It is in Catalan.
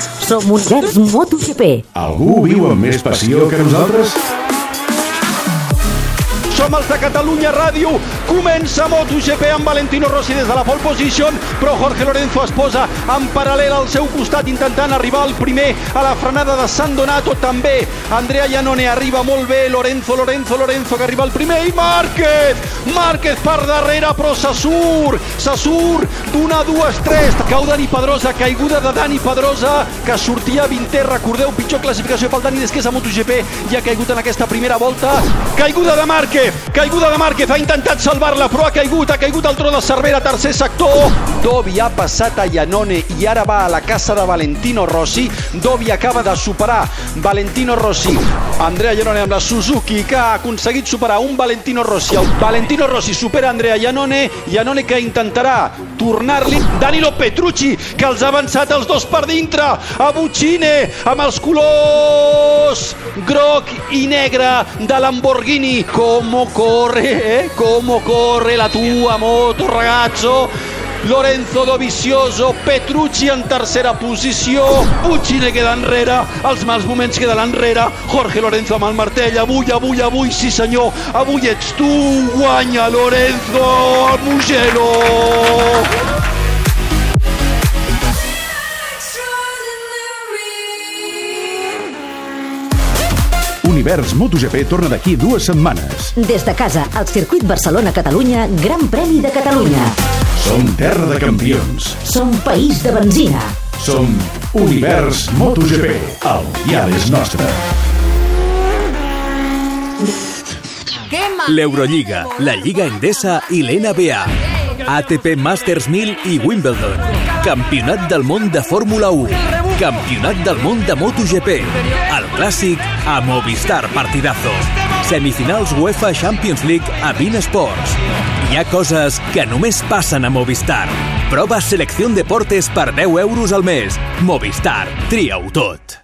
Som Univers MotoGP. Algú viu amb més passió que nosaltres? Som els de Catalunya Ràdio. Comença MotoGP amb Valentino Rossi des de la pole position, però Jorge Lorenzo es posa en paral·lel al seu costat intentant arribar al primer a la frenada de San Donato també. Andrea Iannone arriba molt bé, Lorenzo, Lorenzo, Lorenzo que arriba al primer i Márquez! Márquez per darrere però se surt, se surt d'una, dues, tres. Cau Dani Pedrosa, caiguda de Dani Pedrosa que sortia 20è, recordeu, pitjor classificació pel Dani Desqués a MotoGP i ha caigut en aquesta primera volta. Caiguda de Márquez, caiguda de Márquez, ha intentat salvar-la però ha caigut, ha caigut el tro de Cervera, tercer sector. Dovi ha passat a Iannone i ara va a la casa de Valentino Rossi. Dovi acaba de superar Valentino Rossi. Andrea Iannone amb la Suzuki que ha aconseguit superar un Valentino Rossi. El Valentino Rossi supera Andrea Iannone, Iannone que intentarà tornar-li Danilo Petrucci que els ha avançat els dos per dintre a Buccine amb els colors groc i negre de Lamborghini como corre eh? como corre la tua moto ragazzo Lorenzo Dovizioso, Petrucci en tercera posició, Buccine queda enrere, els mals moments queden enrere, Jorge Lorenzo amb el martell, avui, avui, avui, sí senyor, avui ets tu, guanya Lorenzo, Mugello! Univers MotoGP torna d'aquí dues setmanes. Des de casa, al circuit Barcelona-Catalunya, Gran Premi de Catalunya. Som terra de campions. Som país de benzina. Som Univers MotoGP. El dial és nostre. L'Eurolliga, la Lliga Endesa i l'NBA. ATP Masters 1000 i Wimbledon. Campionat del món de Fórmula 1. Campionat del món de MotoGP. El clàssic a Movistar Partidazo. Semifinals UEFA Champions League a Bean Sports. Hi ha coses que només passen a Movistar. Prova Selecció Deportes per 10 euros al mes. Movistar. Tria-ho tot.